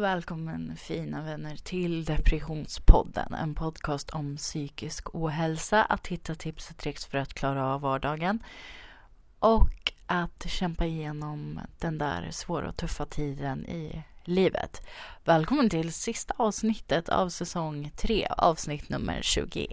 och välkommen fina vänner till Depressionspodden. En podcast om psykisk ohälsa, att hitta tips och tricks för att klara av vardagen och att kämpa igenom den där svåra och tuffa tiden i livet. Välkommen till sista avsnittet av säsong 3, avsnitt nummer 21.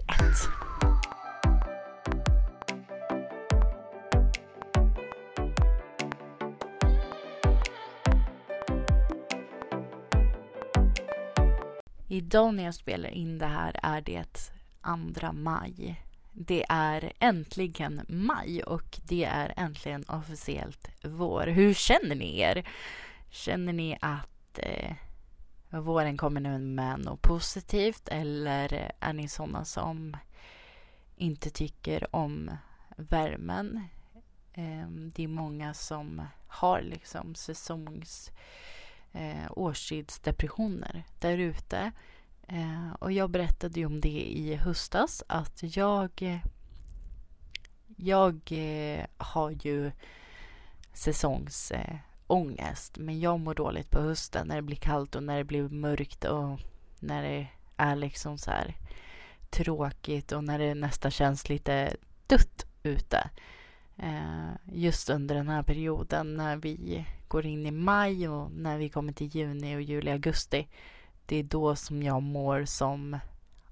Idag när jag spelar in det här är det 2 maj. Det är äntligen maj och det är äntligen officiellt vår. Hur känner ni er? Känner ni att eh, våren kommer nu med något positivt eller är ni sådana som inte tycker om värmen? Eh, det är många som har liksom säsongs eh, årstidsdepressioner där ute. Eh, och jag berättade ju om det i höstas att jag jag eh, har ju säsongsångest eh, men jag mår dåligt på hösten när det blir kallt och när det blir mörkt och när det är liksom så här tråkigt och när det nästan känns lite dött ute. Eh, just under den här perioden när vi går in i maj och när vi kommer till juni och juli, augusti. Det är då som jag mår som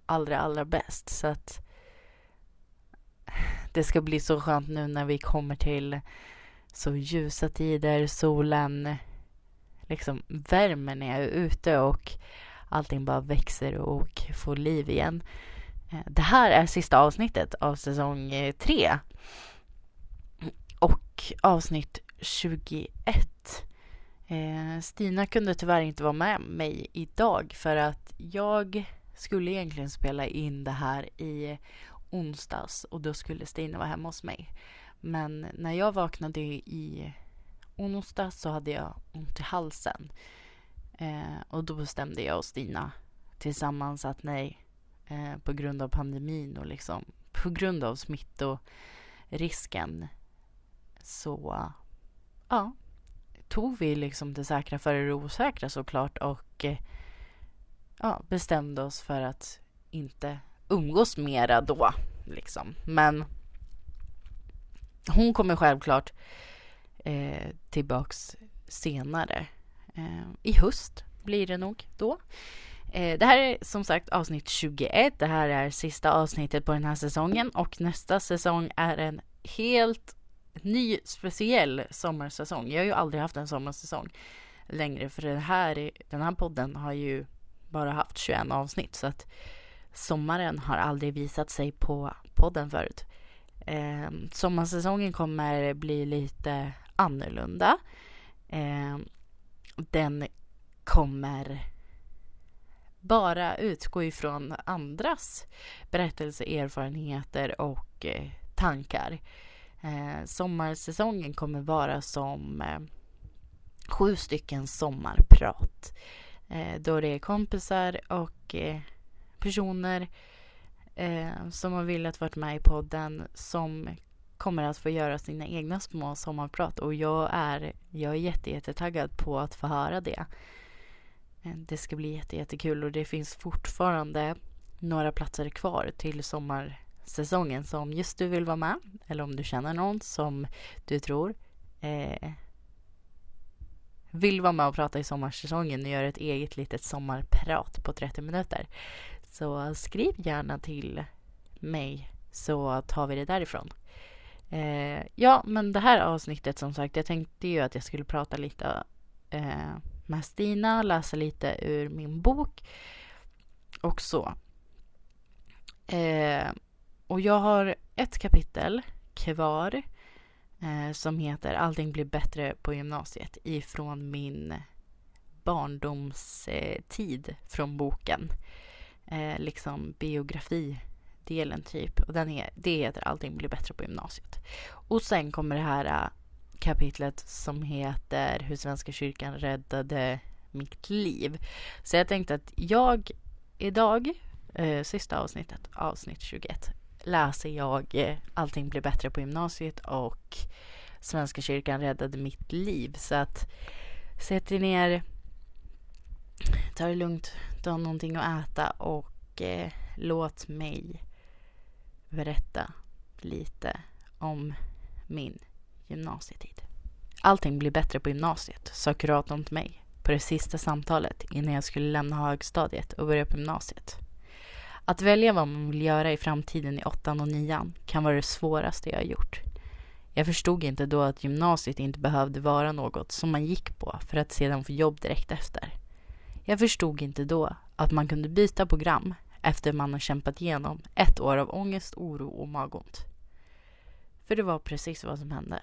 allra, allra bäst. Så att det ska bli så skönt nu när vi kommer till så ljusa tider, solen liksom värmen när jag är ute och allting bara växer och får liv igen. Eh, det här är sista avsnittet av säsong eh, tre. Och avsnitt 21. Eh, Stina kunde tyvärr inte vara med mig idag för att jag skulle egentligen spela in det här i onsdags och då skulle Stina vara hemma hos mig. Men när jag vaknade i onsdags så hade jag ont i halsen. Eh, och då bestämde jag och Stina tillsammans att nej, eh, på grund av pandemin och liksom på grund av smittorisken så ja, tog vi liksom det säkra före det osäkra såklart och eh, ja, bestämde oss för att inte umgås mera då. Liksom. Men hon kommer självklart eh, tillbaks senare. Eh, I höst blir det nog då. Eh, det här är som sagt avsnitt 21. Det här är sista avsnittet på den här säsongen och nästa säsong är en helt ny speciell sommarsäsong. Jag har ju aldrig haft en sommarsäsong längre för den här, den här podden har ju bara haft 21 avsnitt så att sommaren har aldrig visat sig på podden förut. Eh, sommarsäsongen kommer bli lite annorlunda. Eh, den kommer bara utgå ifrån andras berättelser, erfarenheter och eh, tankar. Eh, sommarsäsongen kommer vara som eh, sju stycken sommarprat. Eh, då det är kompisar och eh, personer eh, som har velat vara med i podden som kommer att få göra sina egna små sommarprat och jag är, jag är jättetaggad på att få höra det. Eh, det ska bli jätte, jättekul och det finns fortfarande några platser kvar till sommar säsongen. Så om just du vill vara med eller om du känner någon som du tror eh, vill vara med och prata i sommarsäsongen och göra ett eget litet sommarprat på 30 minuter så skriv gärna till mig så tar vi det därifrån. Eh, ja, men det här avsnittet som sagt, jag tänkte ju att jag skulle prata lite eh, med Stina, läsa lite ur min bok och så. Eh, och jag har ett kapitel kvar eh, som heter Allting blir bättre på gymnasiet ifrån min barndomstid eh, från boken. Eh, liksom biografidelen typ. Och den är, det heter Allting blir bättre på gymnasiet. Och sen kommer det här eh, kapitlet som heter Hur Svenska kyrkan räddade mitt liv. Så jag tänkte att jag idag, eh, sista avsnittet, avsnitt 21, läser jag eh, Allting blir bättre på gymnasiet och Svenska kyrkan räddade mitt liv. Så att sätt er ner, ta det lugnt, ta någonting att äta och eh, låt mig berätta lite om min gymnasietid. Allting blir bättre på gymnasiet, sa kuratorn till mig på det sista samtalet innan jag skulle lämna högstadiet och börja på gymnasiet. Att välja vad man vill göra i framtiden i åttan och nian kan vara det svåraste jag har gjort. Jag förstod inte då att gymnasiet inte behövde vara något som man gick på för att sedan få jobb direkt efter. Jag förstod inte då att man kunde byta program efter man har kämpat igenom ett år av ångest, oro och magont. För det var precis vad som hände.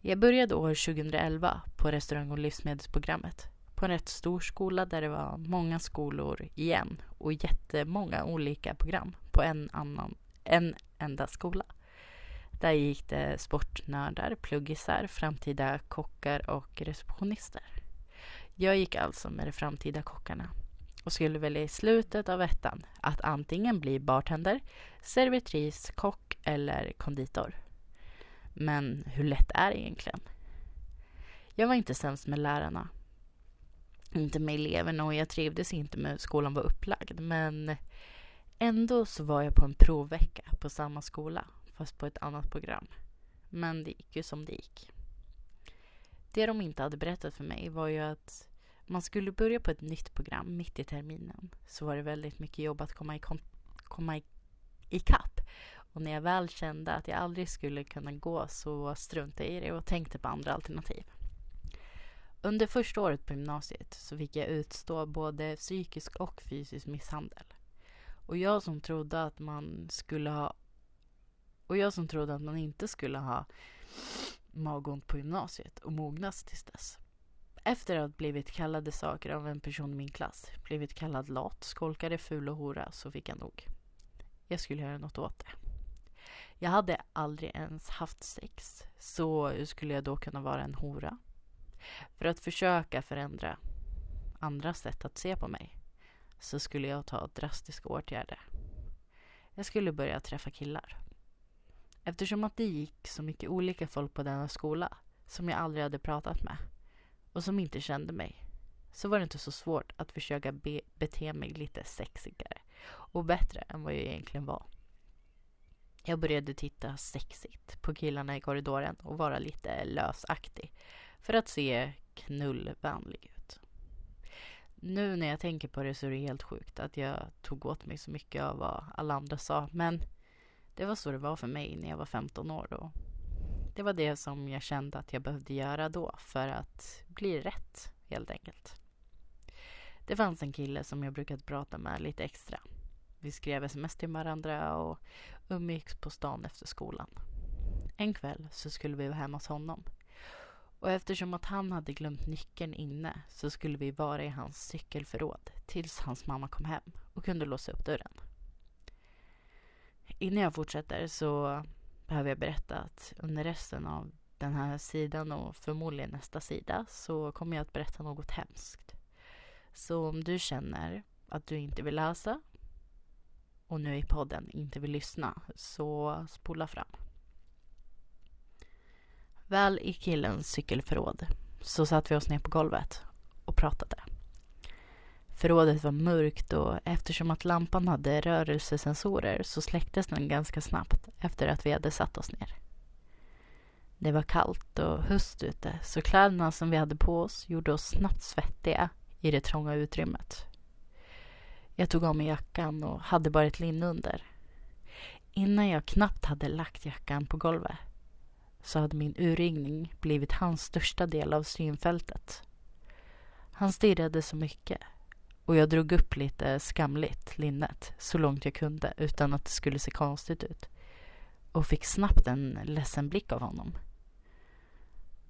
Jag började år 2011 på restaurang och livsmedelsprogrammet på en rätt stor skola där det var många skolor igen och jättemånga olika program på en, annan, en enda skola. Där gick det sportnördar, pluggisar, framtida kockar och receptionister. Jag gick alltså med de framtida kockarna och skulle välja i slutet av ettan att antingen bli bartender, servitris, kock eller konditor. Men hur lätt är det egentligen? Jag var inte sämst med lärarna. Inte med eleverna och jag trivdes inte med hur skolan var upplagd. Men ändå så var jag på en provvecka på samma skola, fast på ett annat program. Men det gick ju som det gick. Det de inte hade berättat för mig var ju att man skulle börja på ett nytt program mitt i terminen. Så var det väldigt mycket jobb att komma i, komma i, ikapp. Och när jag väl kände att jag aldrig skulle kunna gå så struntade jag i det och tänkte på andra alternativ. Under första året på gymnasiet så fick jag utstå både psykisk och fysisk misshandel. Och jag som trodde att man skulle ha och jag som trodde att man inte skulle ha magont på gymnasiet och mognas tills dess. Efter att ha blivit kallade saker av en person i min klass, blivit kallad lat, skolkare, ful och hora, så fick jag nog. Jag skulle göra något åt det. Jag hade aldrig ens haft sex, så hur skulle jag då kunna vara en hora? För att försöka förändra andra sätt att se på mig så skulle jag ta drastiska åtgärder. Jag skulle börja träffa killar. Eftersom att det gick så mycket olika folk på denna skola som jag aldrig hade pratat med och som inte kände mig så var det inte så svårt att försöka be bete mig lite sexigare och bättre än vad jag egentligen var. Jag började titta sexigt på killarna i korridoren och vara lite lösaktig för att se knullvänlig ut. Nu när jag tänker på det så är det helt sjukt att jag tog åt mig så mycket av vad alla andra sa. Men det var så det var för mig när jag var 15 år. Och det var det som jag kände att jag behövde göra då för att bli rätt, helt enkelt. Det fanns en kille som jag brukade prata med lite extra. Vi skrev sms till varandra och umgicks på stan efter skolan. En kväll så skulle vi vara hemma hos honom. Och eftersom att han hade glömt nyckeln inne så skulle vi vara i hans cykelförråd tills hans mamma kom hem och kunde låsa upp dörren. Innan jag fortsätter så behöver jag berätta att under resten av den här sidan och förmodligen nästa sida så kommer jag att berätta något hemskt. Så om du känner att du inte vill läsa och nu i podden inte vill lyssna så spola fram. Väl i killens cykelförråd så satte vi oss ner på golvet och pratade. Förrådet var mörkt och eftersom att lampan hade rörelsesensorer så släcktes den ganska snabbt efter att vi hade satt oss ner. Det var kallt och höst ute så kläderna som vi hade på oss gjorde oss snabbt svettiga i det trånga utrymmet. Jag tog av mig jackan och hade bara ett linne under. Innan jag knappt hade lagt jackan på golvet så hade min urringning blivit hans största del av synfältet. Han stirrade så mycket och jag drog upp lite skamligt linnet så långt jag kunde utan att det skulle se konstigt ut och fick snabbt en ledsen blick av honom.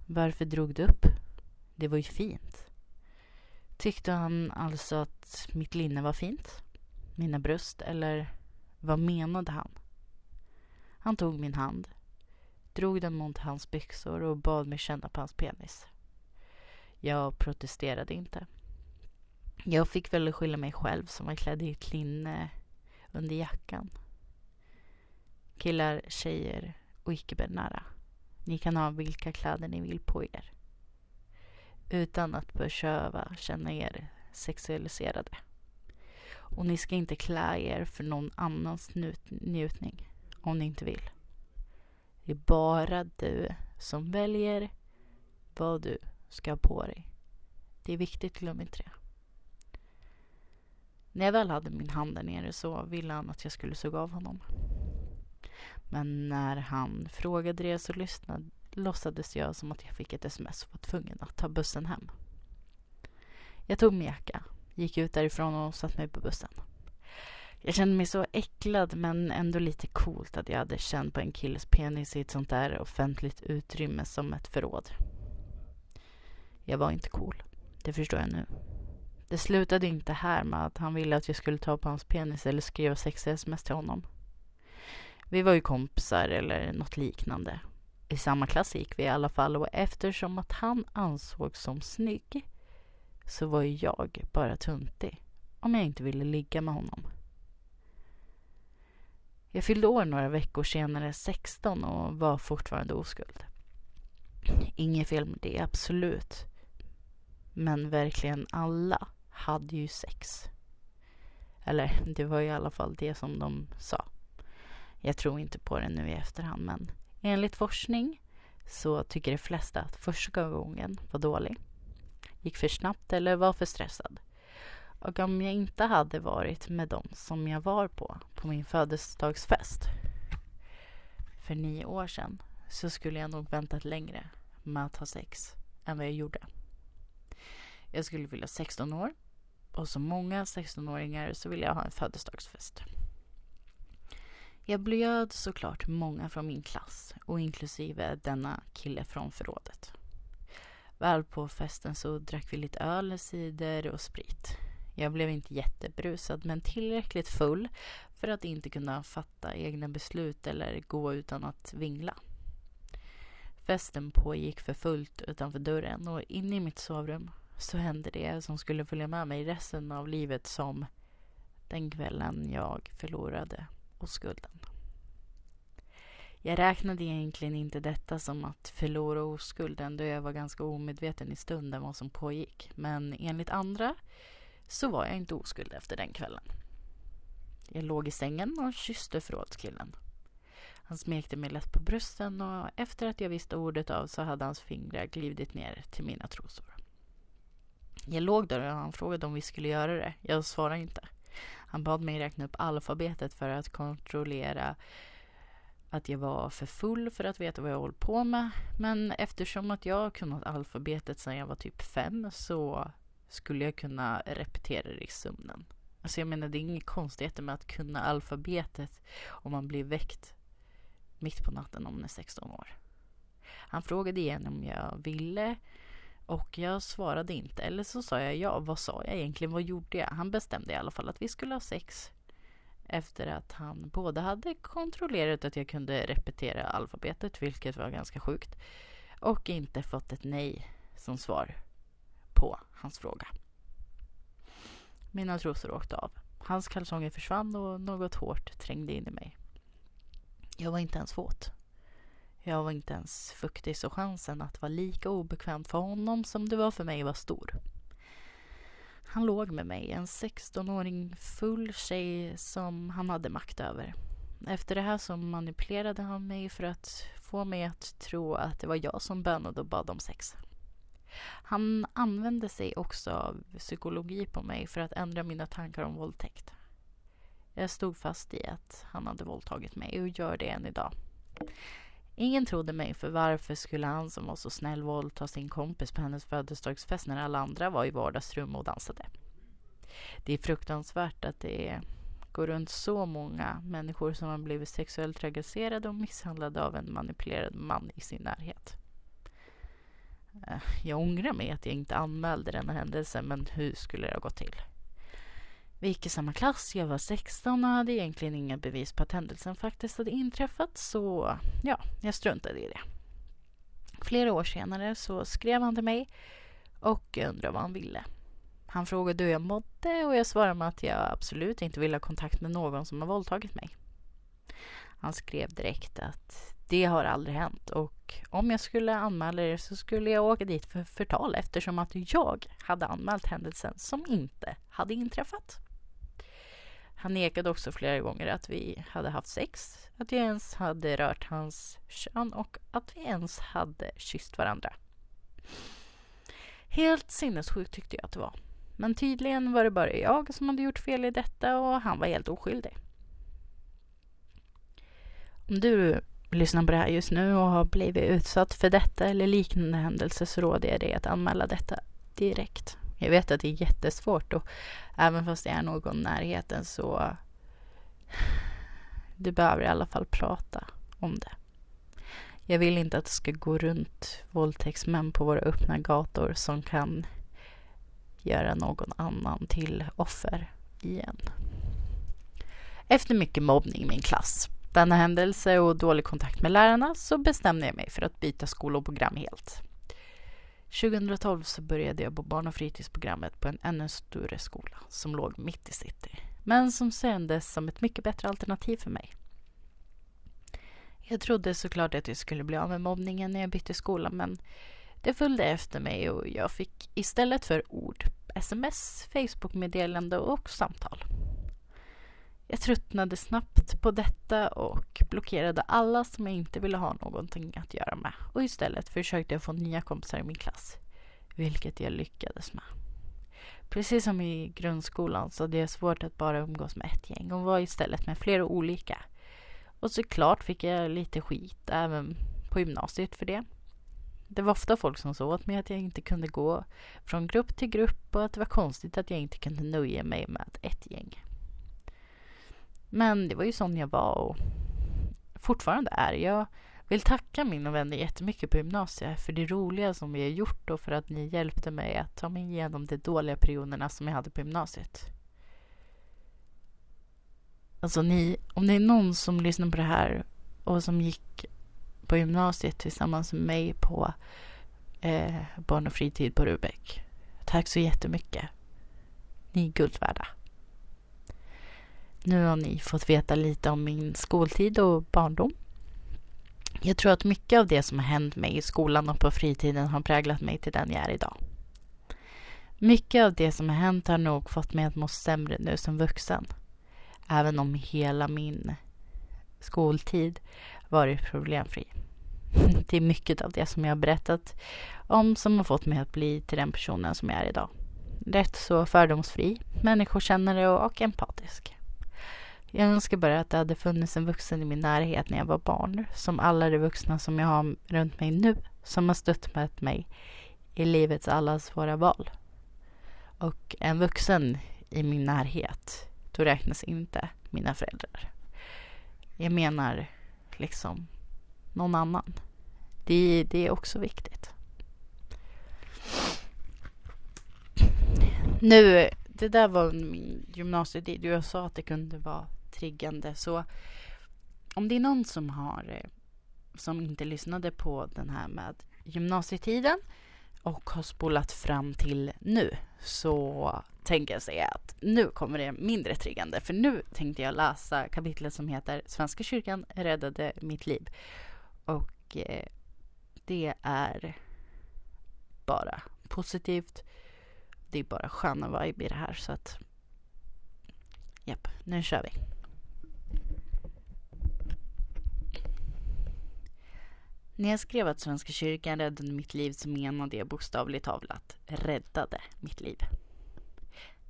Varför drog du upp? Det var ju fint. Tyckte han alltså att mitt linne var fint? Mina bröst? Eller vad menade han? Han tog min hand, drog den mot hans byxor och bad mig känna på hans penis. Jag protesterade inte. Jag fick väl skylla mig själv som var klädd i ett linne under jackan. Killar, tjejer och icke-binära. Ni kan ha vilka kläder ni vill på er. utan att behöva känna er sexualiserade. Och ni ska inte klä er för någon annans njutning om ni inte vill. Det är bara du som väljer vad du ska ha på dig. Det är viktigt, glöm inte det. När jag väl hade min hand där nere så ville han att jag skulle suga av honom. Men när han frågade det så lyssnade, låtsades jag som att jag fick ett sms och var tvungen att ta bussen hem. Jag tog min jacka, gick ut därifrån och satte mig på bussen. Jag kände mig så äcklad men ändå lite coolt att jag hade känt på en killes penis i ett sånt där offentligt utrymme som ett förråd. Jag var inte cool. Det förstår jag nu. Det slutade inte här med att han ville att jag skulle ta på hans penis eller skriva sexiga sms till honom. Vi var ju kompisar eller något liknande. I samma klass gick vi i alla fall och eftersom att han ansågs som snygg så var ju jag bara tuntig om jag inte ville ligga med honom. Jag fyllde år några veckor senare, 16, och var fortfarande oskuld. Inget fel med det, absolut. Men verkligen alla hade ju sex. Eller det var i alla fall det som de sa. Jag tror inte på det nu i efterhand men enligt forskning så tycker de flesta att första gången var dålig. Gick för snabbt eller var för stressad. Och om jag inte hade varit med dem som jag var på, på min födelsedagsfest för nio år sedan så skulle jag nog väntat längre med att ha sex än vad jag gjorde. Jag skulle vilja 16 år och som många 16-åringar så ville jag ha en födelsedagsfest. Jag bjöd såklart många från min klass och inklusive denna kille från förrådet. Väl på festen så drack vi lite öl, cider och sprit. Jag blev inte jättebrusad men tillräckligt full för att inte kunna fatta egna beslut eller gå utan att vingla. Festen pågick för fullt utanför dörren och inne i mitt sovrum så hände det som skulle följa med mig resten av livet som den kvällen jag förlorade oskulden. Jag räknade egentligen inte detta som att förlora oskulden då jag var ganska omedveten i stunden vad som pågick. Men enligt andra så var jag inte oskuld efter den kvällen. Jag låg i sängen och kysste förrådskillen. Han smekte mig lätt på brösten och efter att jag visste ordet av så hade hans fingrar glidit ner till mina trosor. Jag låg där och han frågade om vi skulle göra det. Jag svarade inte. Han bad mig räkna upp alfabetet för att kontrollera att jag var för full för att veta vad jag håller på med. Men eftersom att jag kunnat alfabetet sedan jag var typ fem så skulle jag kunna repetera det i sömnen. Alltså jag menar det är inget konstigheter med att kunna alfabetet om man blir väckt mitt på natten om man är 16 år. Han frågade igen om jag ville och jag svarade inte. Eller så sa jag ja. Vad sa jag egentligen? Vad gjorde jag? Han bestämde i alla fall att vi skulle ha sex. Efter att han både hade kontrollerat att jag kunde repetera alfabetet, vilket var ganska sjukt. Och inte fått ett nej som svar på hans fråga. Mina trosor åkte av. Hans kalsonger försvann och något hårt trängde in i mig. Jag var inte ens våt. Jag var inte ens fuktig så chansen att vara lika obekvämt för honom som det var för mig var stor. Han låg med mig, en 16-åring full tjej som han hade makt över. Efter det här så manipulerade han mig för att få mig att tro att det var jag som bönade och bad om sex. Han använde sig också av psykologi på mig för att ändra mina tankar om våldtäkt. Jag stod fast i att han hade våldtagit mig och gör det än idag. Ingen trodde mig för varför skulle han som var så snäll våldta sin kompis på hennes födelsedagsfest när alla andra var i vardagsrum och dansade. Det är fruktansvärt att det går runt så många människor som har blivit sexuellt trakasserade och misshandlade av en manipulerad man i sin närhet. Eh, jag ångrar mig att jag inte anmälde denna händelse, men hur skulle det ha gått till? Vi gick i samma klass, jag var 16 och hade egentligen inga bevis på att händelsen faktiskt hade inträffat så ja, jag struntade i det. Flera år senare så skrev han till mig och undrade vad han ville. Han frågade hur jag mådde och jag svarade med att jag absolut inte ville ha kontakt med någon som har våldtagit mig. Han skrev direkt att det har aldrig hänt och om jag skulle anmäla er så skulle jag åka dit för förtal eftersom att jag hade anmält händelsen som inte hade inträffat. Han nekade också flera gånger att vi hade haft sex, att jag ens hade rört hans kön och att vi ens hade kysst varandra. Helt sinnessjukt tyckte jag att det var. Men tydligen var det bara jag som hade gjort fel i detta och han var helt oskyldig. Om du lyssnar på det här just nu och har blivit utsatt för detta eller liknande händelser så råder jag dig att anmäla detta direkt. Jag vet att det är jättesvårt och även fast det är någon i närheten så du behöver i alla fall prata om det. Jag vill inte att det ska gå runt våldtäktsmän på våra öppna gator som kan göra någon annan till offer igen. Efter mycket mobbning i min klass, denna händelse och dålig kontakt med lärarna så bestämde jag mig för att byta skola och program helt. 2012 så började jag på barn och fritidsprogrammet på en ännu större skola som låg mitt i city, men som kändes som ett mycket bättre alternativ för mig. Jag trodde såklart att jag skulle bli av med mobbningen när jag bytte skola, men det följde efter mig och jag fick istället för ord sms, Facebook-meddelande och samtal. Jag tröttnade snabbt på detta och blockerade alla som jag inte ville ha någonting att göra med. Och istället försökte jag få nya kompisar i min klass. Vilket jag lyckades med. Precis som i grundskolan så hade jag svårt att bara umgås med ett gäng och var istället med flera olika. Och såklart fick jag lite skit även på gymnasiet för det. Det var ofta folk som sa åt mig att jag inte kunde gå från grupp till grupp och att det var konstigt att jag inte kunde nöja mig med ett gäng. Men det var ju sån jag var och fortfarande är. Jag vill tacka mina vänner jättemycket på gymnasiet för det roliga som vi har gjort och för att ni hjälpte mig att ta mig igenom de dåliga perioderna som jag hade på gymnasiet. Alltså ni, om det är någon som lyssnar på det här och som gick på gymnasiet tillsammans med mig på eh, barn och fritid på Rubäck. Tack så jättemycket. Ni är guld värda. Nu har ni fått veta lite om min skoltid och barndom. Jag tror att mycket av det som har hänt mig i skolan och på fritiden har präglat mig till den jag är idag. Mycket av det som har hänt har nog fått mig att må sämre nu som vuxen. Även om hela min skoltid varit problemfri. Det är mycket av det som jag har berättat om som har fått mig att bli till den personen som jag är idag. Rätt så fördomsfri, människokännare och empatisk. Jag önskar bara att det hade funnits en vuxen i min närhet när jag var barn. Som alla de vuxna som jag har runt mig nu. Som har stöttat mig i livets alla svåra val. Och en vuxen i min närhet, då räknas inte mina föräldrar. Jag menar liksom någon annan. Det, det är också viktigt. Nu, det där var min gymnasietid. Jag sa att det kunde vara triggande. Så om det är någon som har eh, som inte lyssnade på den här med gymnasietiden och har spolat fram till nu så tänker jag säga att nu kommer det mindre triggande för nu tänkte jag läsa kapitlet som heter Svenska kyrkan räddade mitt liv och eh, det är bara positivt. Det är bara sköna vibe i det här så att japp, nu kör vi. När jag skrev att Svenska kyrkan räddade mitt liv så menade jag bokstavligt talat räddade mitt liv.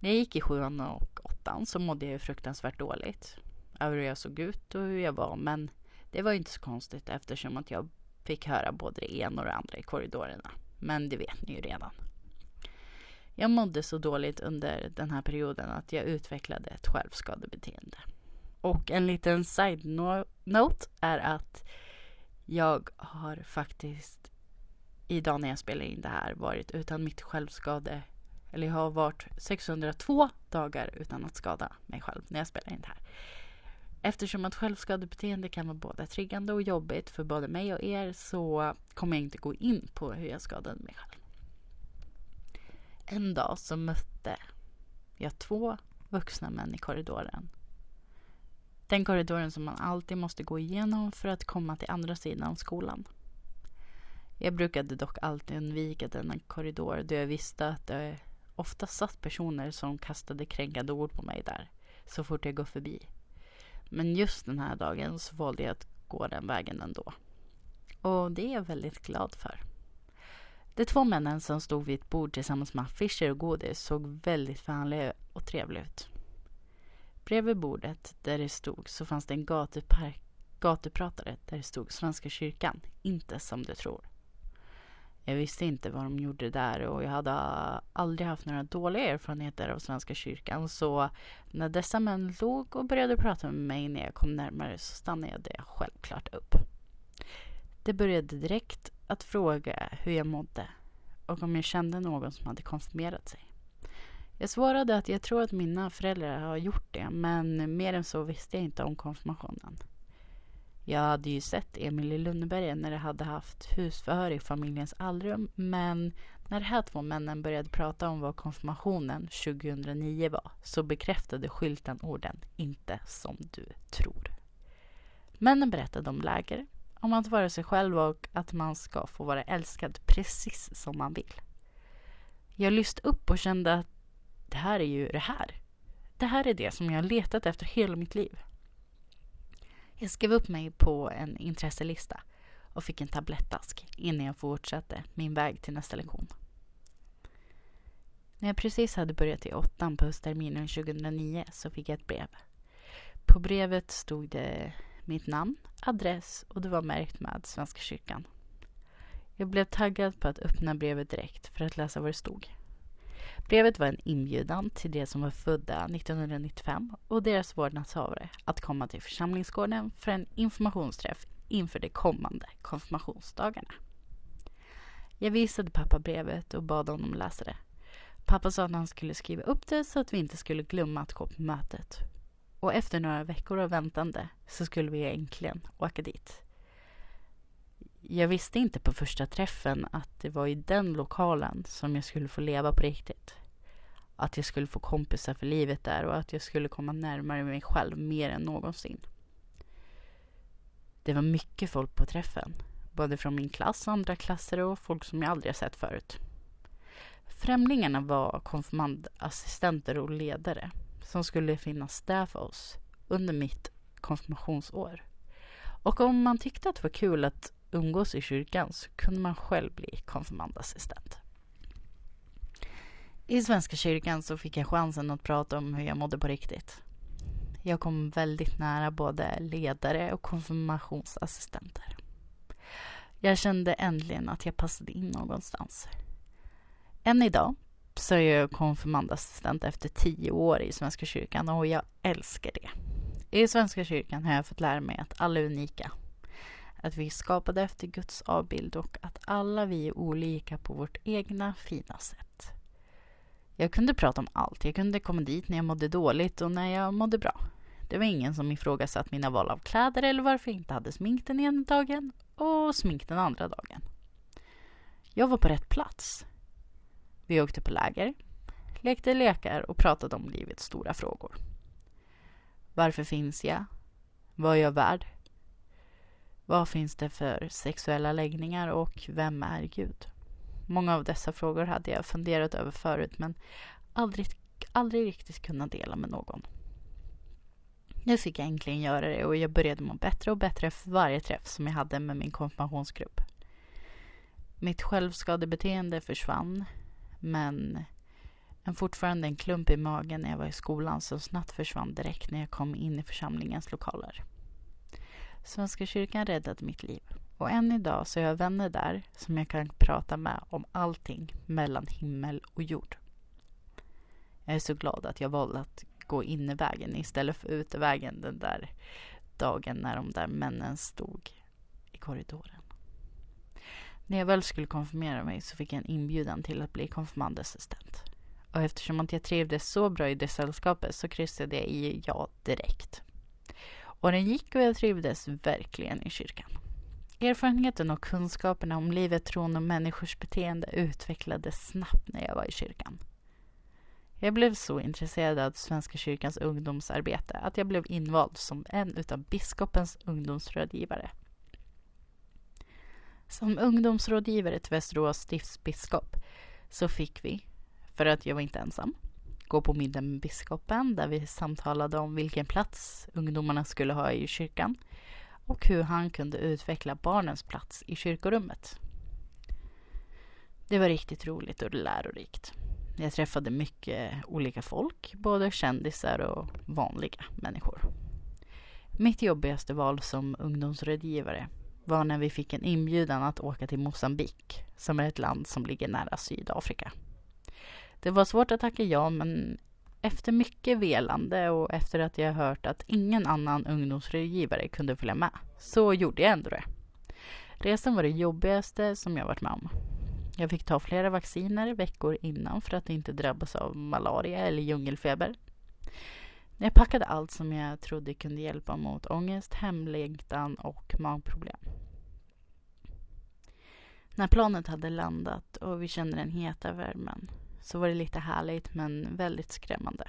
När jag gick i sjuan och åttan så mådde jag fruktansvärt dåligt över hur jag såg ut och hur jag var men det var ju inte så konstigt eftersom att jag fick höra både det ena och det andra i korridorerna. Men det vet ni ju redan. Jag mådde så dåligt under den här perioden att jag utvecklade ett självskadebeteende. Och en liten side-note är att jag har faktiskt idag när jag spelar in det här varit utan mitt självskade eller jag har varit 602 dagar utan att skada mig själv när jag spelar in det här. Eftersom att självskadebeteende kan vara både triggande och jobbigt för både mig och er så kommer jag inte gå in på hur jag skadade mig själv. En dag så mötte jag två vuxna män i korridoren den korridoren som man alltid måste gå igenom för att komma till andra sidan av skolan. Jag brukade dock alltid undvika denna korridor då jag visste att det ofta satt personer som kastade kränkande ord på mig där så fort jag går förbi. Men just den här dagen så valde jag att gå den vägen ändå. Och det är jag väldigt glad för. De två männen som stod vid ett bord tillsammans med affischer och godis såg väldigt vänliga och trevliga ut. Bredvid bordet där det stod så fanns det en gatupratare där det stod Svenska kyrkan, inte som du tror. Jag visste inte vad de gjorde där och jag hade aldrig haft några dåliga erfarenheter av Svenska kyrkan så när dessa män låg och började prata med mig när jag kom närmare så stannade jag självklart upp. De började direkt att fråga hur jag mådde och om jag kände någon som hade konfirmerat sig. Jag svarade att jag tror att mina föräldrar har gjort det men mer än så visste jag inte om konfirmationen. Jag hade ju sett Emil i Lönneberga när de hade haft husförhör i familjens allrum men när de här två männen började prata om vad konfirmationen 2009 var så bekräftade skylten orden inte som du tror. Männen berättade om läger, om att vara sig själv och att man ska få vara älskad precis som man vill. Jag lyste upp och kände att det här är ju det här. Det här är det som jag letat efter hela mitt liv. Jag skrev upp mig på en intresselista och fick en tablettask innan jag fortsatte min väg till nästa lektion. När jag precis hade börjat i åttan på höstterminen 2009 så fick jag ett brev. På brevet stod det mitt namn, adress och det var märkt med Svenska kyrkan. Jag blev taggad på att öppna brevet direkt för att läsa vad det stod. Brevet var en inbjudan till de som var födda 1995 och deras vårdnadshavare att komma till församlingsgården för en informationsträff inför de kommande konfirmationsdagarna. Jag visade pappa brevet och bad honom läsa det. Pappa sa att han skulle skriva upp det så att vi inte skulle glömma att gå på mötet. Och efter några veckor av väntande så skulle vi äntligen åka dit. Jag visste inte på första träffen att det var i den lokalen som jag skulle få leva på riktigt. Att jag skulle få kompisar för livet där och att jag skulle komma närmare mig själv mer än någonsin. Det var mycket folk på träffen. Både från min klass, andra klasser och folk som jag aldrig har sett förut. Främlingarna var konfirmandassistenter och ledare som skulle finnas där för oss under mitt konfirmationsår. Och om man tyckte att det var kul att umgås i kyrkan så kunde man själv bli konfirmandassistent. I Svenska kyrkan så fick jag chansen att prata om hur jag mådde på riktigt. Jag kom väldigt nära både ledare och konfirmationsassistenter. Jag kände äntligen att jag passade in någonstans. Än idag så är jag konfirmandassistent efter tio år i Svenska kyrkan och jag älskar det. I Svenska kyrkan har jag fått lära mig att alla är unika att vi är skapade efter Guds avbild och att alla vi är olika på vårt egna fina sätt. Jag kunde prata om allt. Jag kunde komma dit när jag mådde dåligt och när jag mådde bra. Det var ingen som ifrågasatte mina val av kläder eller varför jag inte hade smink den ena dagen och smink den andra dagen. Jag var på rätt plats. Vi åkte på läger, lekte lekar och pratade om livets stora frågor. Varför finns jag? Vad är jag värd? Vad finns det för sexuella läggningar och vem är Gud? Många av dessa frågor hade jag funderat över förut men aldrig, aldrig riktigt kunnat dela med någon. Nu fick jag äntligen göra det och jag började må bättre och bättre för varje träff som jag hade med min konfirmationsgrupp. Mitt självskadebeteende försvann men en fortfarande en klump i magen när jag var i skolan som snabbt försvann direkt när jag kom in i församlingens lokaler. Svenska kyrkan räddade mitt liv. Och än idag så har jag vänner där som jag kan prata med om allting mellan himmel och jord. Jag är så glad att jag valde att gå innevägen istället för utevägen den där dagen när de där männen stod i korridoren. När jag väl skulle konfirmera mig så fick jag en inbjudan till att bli konfirmandassistent. Och eftersom att jag trivdes så bra i det sällskapet så kryssade jag i ja direkt. Och den gick och jag trivdes verkligen i kyrkan. Erfarenheten och kunskaperna om livet, tron och människors beteende utvecklades snabbt när jag var i kyrkan. Jag blev så intresserad av Svenska kyrkans ungdomsarbete att jag blev invald som en utav biskopens ungdomsrådgivare. Som ungdomsrådgivare till Västerås stiftsbiskop så fick vi, för att jag var inte ensam, gå på middag med biskopen där vi samtalade om vilken plats ungdomarna skulle ha i kyrkan och hur han kunde utveckla barnens plats i kyrkorummet. Det var riktigt roligt och lärorikt. Jag träffade mycket olika folk, både kändisar och vanliga människor. Mitt jobbigaste val som ungdomsrådgivare var när vi fick en inbjudan att åka till Mosambik, som är ett land som ligger nära Sydafrika. Det var svårt att tacka ja, men efter mycket velande och efter att jag hört att ingen annan ungdomsrådgivare kunde följa med, så gjorde jag ändå det. Resan var det jobbigaste som jag varit med om. Jag fick ta flera vacciner veckor innan för att inte drabbas av malaria eller djungelfeber. Jag packade allt som jag trodde kunde hjälpa mot ångest, hemlängtan och magproblem. När planet hade landat och vi kände den heta värmen så var det lite härligt men väldigt skrämmande.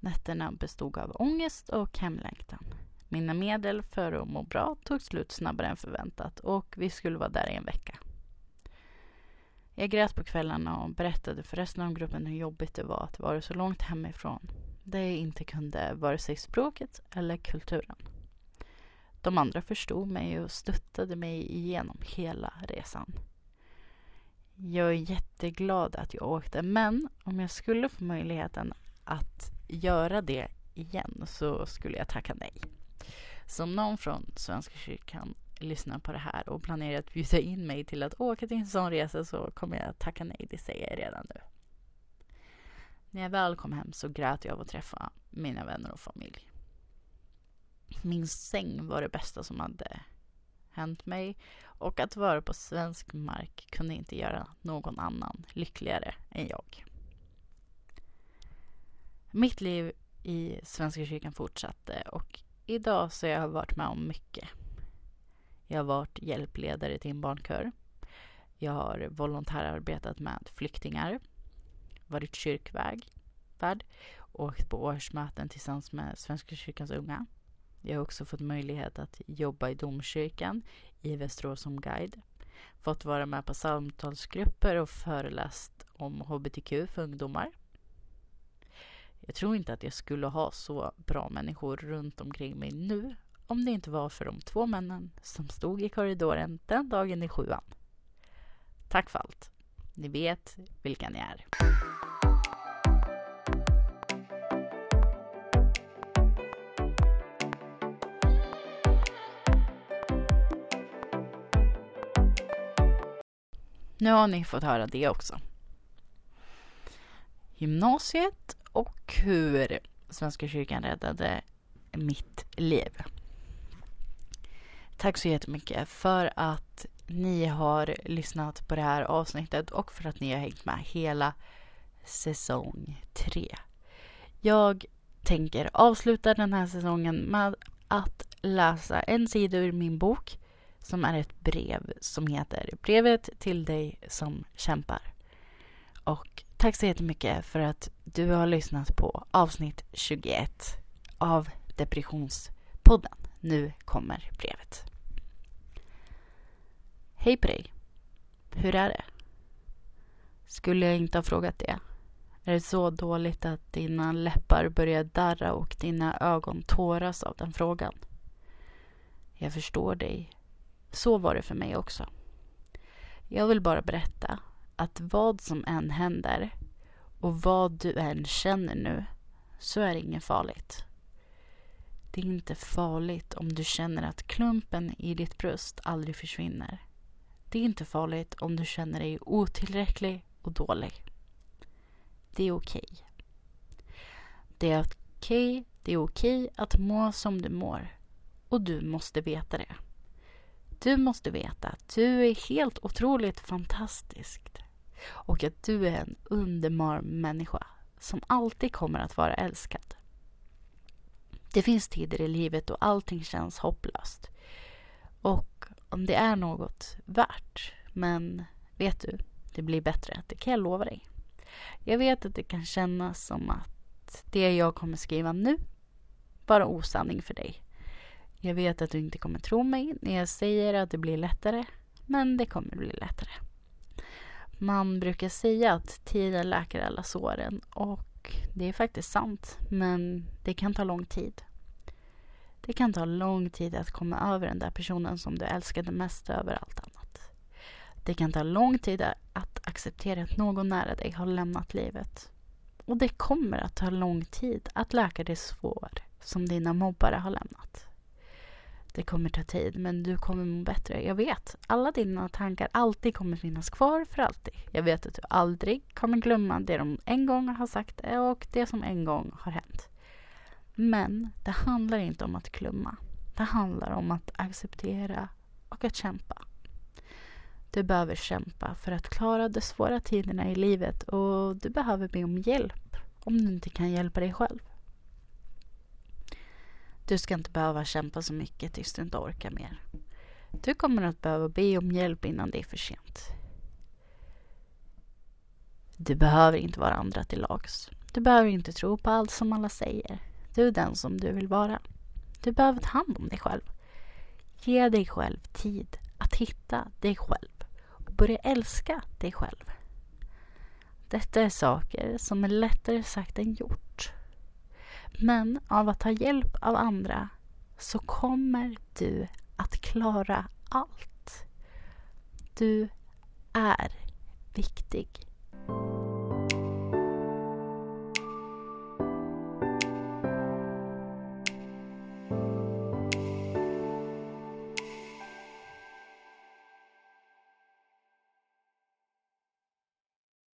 Nätterna bestod av ångest och hemlängtan. Mina medel för att må bra tog slut snabbare än förväntat och vi skulle vara där i en vecka. Jag grät på kvällarna och berättade för resten av gruppen hur jobbigt det var att vara så långt hemifrån där jag inte kunde vare sig språket eller kulturen. De andra förstod mig och stöttade mig igenom hela resan. Jag är jätteglad att jag åkte, men om jag skulle få möjligheten att göra det igen så skulle jag tacka nej. Som någon från Svenska kyrkan lyssnar på det här och planerar att bjuda in mig till att åka till en sån resa så kommer jag tacka nej, det säger jag redan nu. När jag väl kom hem så grät jag av att träffa mina vänner och familj. Min säng var det bästa som hade hänt mig och att vara på svensk mark kunde inte göra någon annan lyckligare än jag. Mitt liv i Svenska kyrkan fortsatte och idag så har jag varit med om mycket. Jag har varit hjälpledare till en barnkör. Jag har volontärarbetat med flyktingar, varit kyrkvärd, åkt på årsmöten tillsammans med Svenska kyrkans unga. Jag har också fått möjlighet att jobba i domkyrkan i Västerås som guide. Fått vara med på samtalsgrupper och föreläst om hbtq för ungdomar. Jag tror inte att jag skulle ha så bra människor runt omkring mig nu om det inte var för de två männen som stod i korridoren den dagen i sjuan. Tack för allt. Ni vet vilka ni är. Nu har ni fått höra det också. Gymnasiet och hur Svenska kyrkan räddade mitt liv. Tack så jättemycket för att ni har lyssnat på det här avsnittet och för att ni har hängt med hela säsong 3. Jag tänker avsluta den här säsongen med att läsa en sida ur min bok som är ett brev som heter Brevet till dig som kämpar. Och tack så jättemycket för att du har lyssnat på avsnitt 21 av Depressionspodden. Nu kommer brevet. Hej på dig. Hur är det? Skulle jag inte ha frågat det? Är det så dåligt att dina läppar börjar darra och dina ögon tåras av den frågan? Jag förstår dig. Så var det för mig också. Jag vill bara berätta att vad som än händer och vad du än känner nu så är det inget farligt. Det är inte farligt om du känner att klumpen i ditt bröst aldrig försvinner. Det är inte farligt om du känner dig otillräcklig och dålig. Det är okej. Okay. Det är okej, okay, det är okej okay att må som du mår. Och du måste veta det. Du måste veta att du är helt otroligt fantastisk. Och att du är en underbar människa som alltid kommer att vara älskad. Det finns tider i livet då allting känns hopplöst. Och om det är något värt, men vet du, det blir bättre. Det kan jag lova dig. Jag vet att det kan kännas som att det jag kommer skriva nu bara osanning för dig. Jag vet att du inte kommer tro mig när jag säger att det blir lättare, men det kommer bli lättare. Man brukar säga att tiden läker alla såren och det är faktiskt sant, men det kan ta lång tid. Det kan ta lång tid att komma över den där personen som du älskade mest över allt annat. Det kan ta lång tid att acceptera att någon nära dig har lämnat livet. Och det kommer att ta lång tid att läka det sår som dina mobbare har lämnat. Det kommer ta tid, men du kommer må bättre. Jag vet. Alla dina tankar alltid kommer finnas kvar för alltid. Jag vet att du aldrig kommer glömma det de en gång har sagt och det som en gång har hänt. Men det handlar inte om att glömma. Det handlar om att acceptera och att kämpa. Du behöver kämpa för att klara de svåra tiderna i livet och du behöver be om hjälp om du inte kan hjälpa dig själv. Du ska inte behöva kämpa så mycket tills du inte orkar mer. Du kommer att behöva be om hjälp innan det är för sent. Du behöver inte vara andra till lags. Du behöver inte tro på allt som alla säger. Du är den som du vill vara. Du behöver ta hand om dig själv. Ge dig själv tid att hitta dig själv och börja älska dig själv. Detta är saker som är lättare sagt än gjort. Men av att ta hjälp av andra så kommer du att klara allt. Du är viktig.